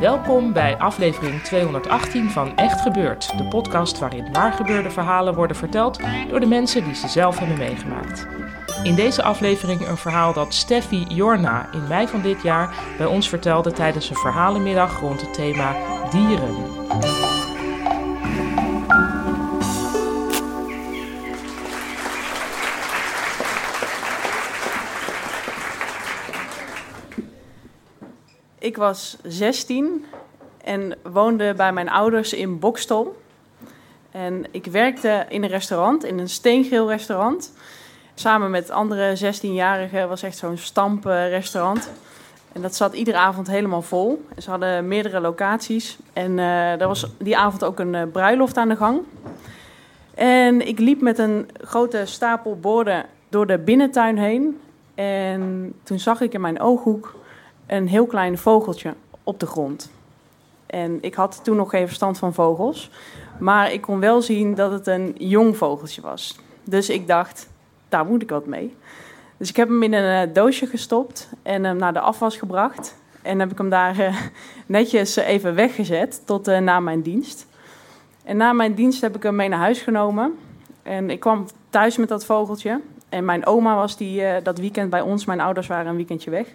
Welkom bij aflevering 218 van Echt Gebeurd, de podcast waarin waargebeurde verhalen worden verteld door de mensen die ze zelf hebben meegemaakt. In deze aflevering een verhaal dat Steffi Jorna in mei van dit jaar bij ons vertelde tijdens een verhalenmiddag rond het thema dieren. Ik was 16 en woonde bij mijn ouders in Bokstel. En ik werkte in een restaurant, in een steengeel restaurant. Samen met andere 16-jarigen. Het was echt zo'n stamprestaurant. En dat zat iedere avond helemaal vol. Ze hadden meerdere locaties. En eh er was die avond ook een eh, bruiloft aan de gang. En ik liep met een grote stapel borden door de binnentuin heen. En toen zag ik in mijn ooghoek een heel klein vogeltje op de grond. En ik had toen nog geen verstand van vogels. Maar ik kon wel zien dat het een jong vogeltje was. Dus ik dacht, daar moet ik wat mee. Dus ik heb hem in een eh, doosje gestopt en hem naar de afwas gebracht. En heb ik hem daar eh, netjes even weggezet tot eh, na mijn dienst. En na mijn dienst heb ik hem mee naar huis genomen. En ik kwam thuis met dat vogeltje. En mijn oma was die, dat weekend bij ons. Mijn ouders waren een weekendje weg.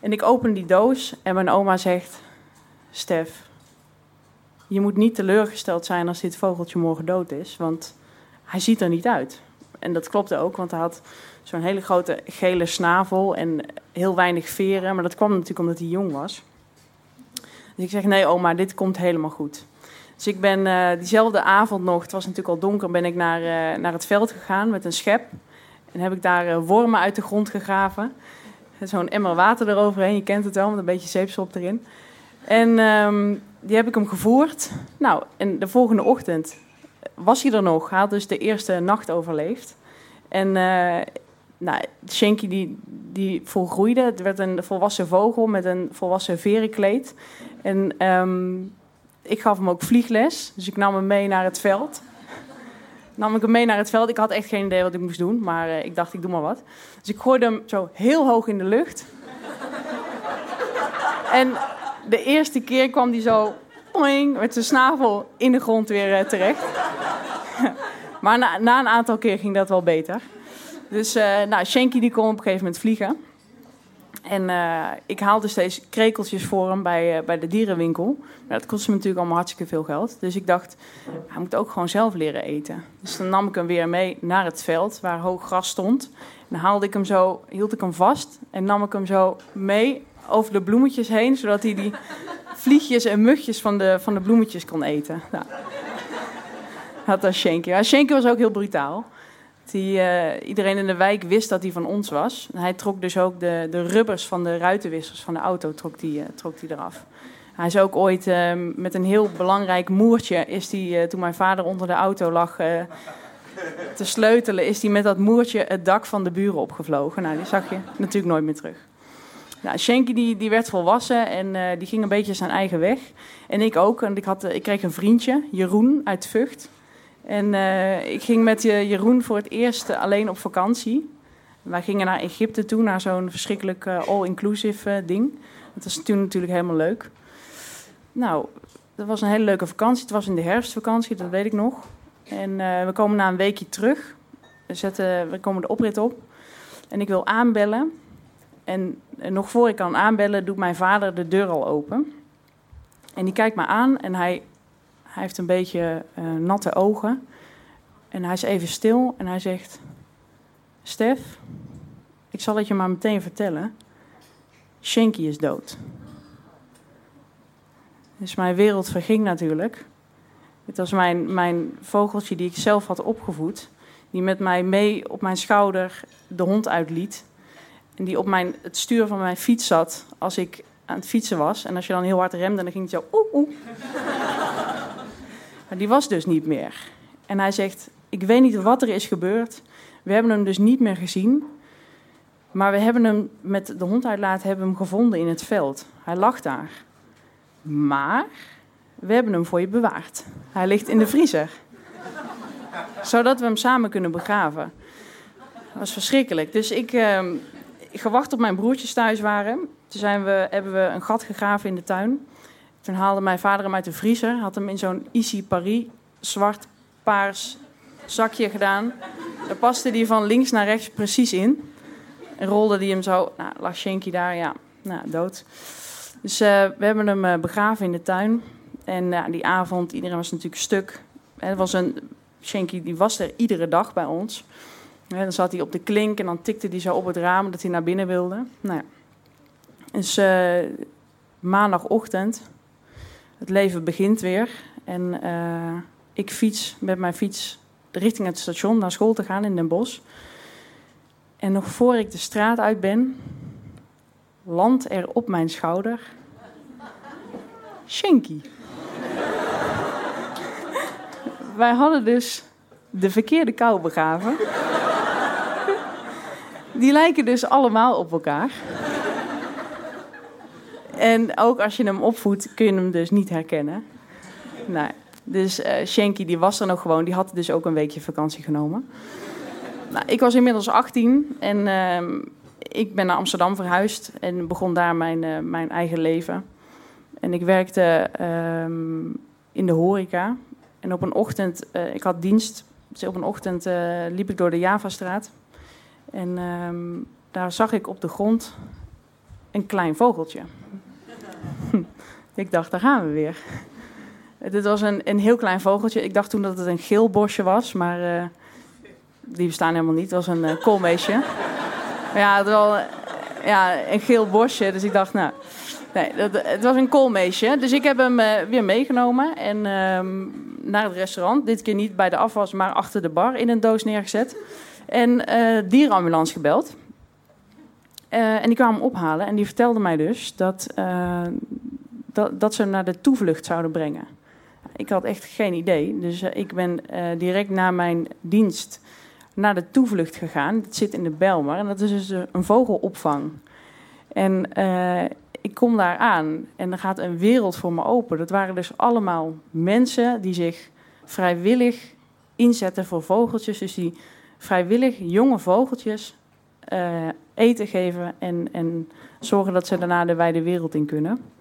En ik open die doos en mijn oma zegt: Stef, je moet niet teleurgesteld zijn als dit vogeltje morgen dood is, want hij ziet er niet uit. En dat klopte ook, want hij had zo'n hele grote gele snavel en heel weinig veren. Maar dat kwam natuurlijk omdat hij jong was. Dus ik zeg: Nee, oma, dit komt helemaal goed. Dus ik ben eh, diezelfde avond nog, het was natuurlijk al donker, ben ik naar, eh, naar het veld gegaan met een schep. En heb ik daar eh, wormen uit de grond gegraven. Zo'n emmer water eroverheen, je kent het wel, met een beetje zeepsop erin. En ehm, die heb ik hem gevoerd. Nou, en de volgende ochtend was hij er nog. Hij had dus de eerste nacht overleefd. En eh nou, Shanky die, die volgroeide. Het werd een volwassen vogel met een volwassen verenkleed. En ehm, ik gaf hem ook vliegles. Dus ik nam hem mee naar het veld. Nam ik hem mee naar het veld. Ik had echt geen idee wat ik moest doen. Maar eh, ik dacht, ik doe maar wat. Dus ik gooide hem zo heel hoog in de lucht. en de eerste keer kwam hij zo poing, met zijn snavel in de grond weer eh, terecht. maar na, na een aantal keer ging dat wel beter. Dus eh nou, Shanky die kon op een gegeven moment vliegen. En eh, ik haalde steeds krekeltjes voor hem bij, eh, bij de dierenwinkel. Maar dat kostte me natuurlijk allemaal hartstikke veel geld. Dus ik dacht, hij moet ook gewoon zelf leren eten. Dus dan nam ik hem weer mee naar het veld waar hoog gras stond. En dan haalde ik hem zo, hield ik hem vast en nam ik hem zo mee over de bloemetjes heen, zodat hij die vliegjes en mugjes van de, van de bloemetjes kon eten. Nou, dat was Shanky. Maar Shanky was ook heel brutaal. Die, eh, iedereen in de wijk wist dat hij van ons was. Hij trok dus ook de, de rubbers van de ruitenwissers van de auto trok die, eh, trok die eraf. Hij is ook ooit eh, met een heel belangrijk moertje, is die, eh, toen mijn vader onder de auto lag te sleutelen, is hij met dat moertje het dak van de buren opgevlogen. Nou, die zag je natuurlijk nooit meer terug. Nou, die, die werd volwassen en die ging een beetje zijn eigen weg. En ik ook. En ik, had, ik kreeg een vriendje, Jeroen uit Vught. En eh, ik ging met Jeroen voor het eerst eh, alleen op vakantie. Wij gingen naar Egypte toe, naar zo'n verschrikkelijk eh, all-inclusive ding. Dat was toen natuurlijk helemaal leuk. Nou, dat was een hele leuke vakantie. Het was in de herfstvakantie, dat weet ik nog. En we komen na een weekje terug. We, zetten, we komen de oprit op. En ik wil aanbellen. En eh, nog voor ik kan aanbellen, doet mijn vader de deur al open. En die kijkt me aan en hij, hij heeft een beetje eh, natte ogen. En hij is even stil en hij zegt... Stef, ik zal het je maar meteen vertellen. Shanky is dood. Dus mijn wereld verging natuurlijk. Het was mijn, mijn vogeltje die ik zelf had opgevoed. Die met mij mee op mijn schouder de hond uitliet. En die op mijn, het stuur van mijn fiets zat als ik aan het fietsen was. En als je dan heel hard remde, dan ging het zo oeh oeh. Maar die was dus niet meer. En hij zegt, ik weet niet wat er is gebeurd. We hebben hem dus niet meer gezien. Maar we hebben hem met de hond uitlaten hebben hem gevonden in het veld. Hij lag daar. Maar we hebben hem voor je bewaard. Hij ligt in de vriezer. Zodat we hem samen kunnen begraven. Dat was verschrikkelijk. Dus ik, uh, gewacht op mijn broertjes thuis waren. Toen zijn we, hebben we een gat gegraven in de tuin. Toen haalde mijn vader hem uit de vriezer. Had hem in zo'n Easy Paris zwart-paars zakje gedaan. Daar paste die van links naar rechts precies in. En rolde die hem zo. Nou, lag Shanky daar, ja, nou, dood. Dus uh, we hebben hem uh, begraven in de tuin. En die avond, iedereen was natuurlijk stuk. Er was een, die was er iedere dag bij ons. En dan zat hij op de klink en dan tikte hij zo op het raam dat hij naar binnen wilde. Nou ja. Dus maandagochtend, het leven begint weer. En ik fiets met mijn fiets richting het station naar school te gaan in Den Bosch. En nog voor ik de straat uit ben, landt er op mijn schouder Shanky. Wij hadden dus de verkeerde kou begraven. Die lijken dus allemaal op elkaar. En ook als je hem opvoedt, kun je hem dus niet herkennen. Nou, dus uh, die was er nog gewoon. Die had dus ook een weekje vakantie genomen. Nou, ik was inmiddels 18 en uh, ik ben naar Amsterdam verhuisd en begon daar mijn, uh, mijn eigen leven. En ik werkte uh, in de horeca. En op een ochtend, uh, ik had dienst, dus op een ochtend liep ik door de Javastraat. En ehm, daar zag ik op de grond een klein vogeltje. Ik dacht, daar gaan we weer. Dit was een, een heel klein vogeltje. Ik dacht toen dat het een geel bosje was, maar die bestaan helemaal niet. Het was een uh, koolmeesje. ja, het was ja, een geel bosje. Dus ik dacht, nou... Nee, dat, het was een koolmeesje. Dus ik heb hem weer meegenomen en uh, naar het restaurant. Dit keer niet bij de afwas, maar achter de bar in een doos neergezet. En dierenambulance gebeld. en die kwamen ophalen en die vertelde mij dus dat, dat, ze naar de toevlucht zouden brengen. Ik had echt geen idee. Dus ik ben direct na mijn dienst naar de toevlucht gegaan. Dat zit in de Belmar en dat is dus een vogelopvang. En ik kom daar aan en er gaat een wereld voor me open. Dat waren dus allemaal mensen die zich vrijwillig inzetten voor vogeltjes. Dus die vrijwillig jonge vogeltjes eten geven en, en zorgen dat ze daarna de wijde wereld in kunnen.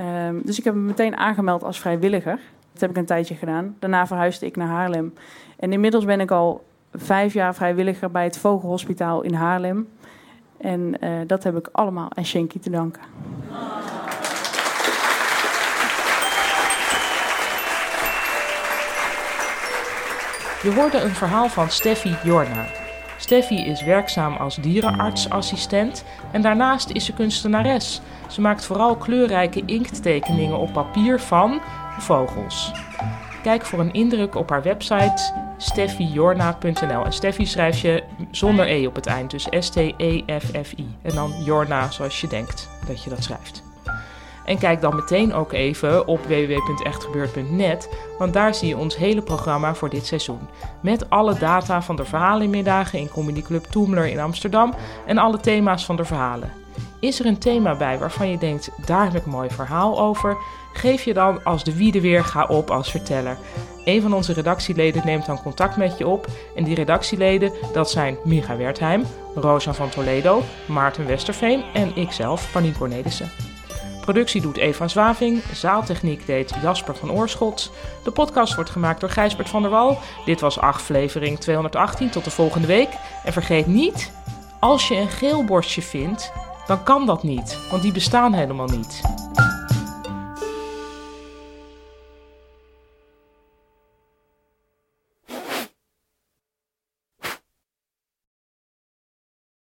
Uh, dus ik heb me meteen aangemeld als vrijwilliger. Dat heb ik een tijdje gedaan. Daarna verhuisde ik naar Haarlem. En inmiddels ben ik al vijf jaar vrijwilliger bij het Vogelhospitaal in Haarlem. En uh, dat heb ik allemaal aan Shenky te danken. Je hoorde een verhaal van Steffi Jorna. Steffi is werkzaam als dierenartsassistent en daarnaast is ze kunstenares. Ze maakt vooral kleurrijke inkttekeningen op papier van vogels. Kijk voor een indruk op haar website steffijorna.nl. En Steffi schrijf je zonder E op het eind, dus S-T-E-F-F-I. En dan Jorna zoals je denkt dat je dat schrijft. En kijk dan meteen ook even op www.echtgebeurd.net, want daar zie je ons hele programma voor dit seizoen. Met alle data van de verhalenmiddagen in Comedy Club Toemler in Amsterdam en alle thema's van de verhalen. Is er een thema bij waarvan je denkt, daar heb ik een mooi verhaal over? Geef je dan als de wiede weer ga op als verteller. Een van onze redactieleden neemt dan contact met je op. En die redactieleden, dat zijn Micha Wertheim, Rosa van Toledo, Maarten Westerveen en ikzelf, Panien Cornelissen. Productie doet Eva Zwaving, zaaltechniek deed Jasper van Oorschot. De podcast wordt gemaakt door Gijsbert van der Wal. Dit was aflevering 218, tot de volgende week. En vergeet niet, als je een geel borstje vindt, dan kan dat niet, want die bestaan helemaal niet.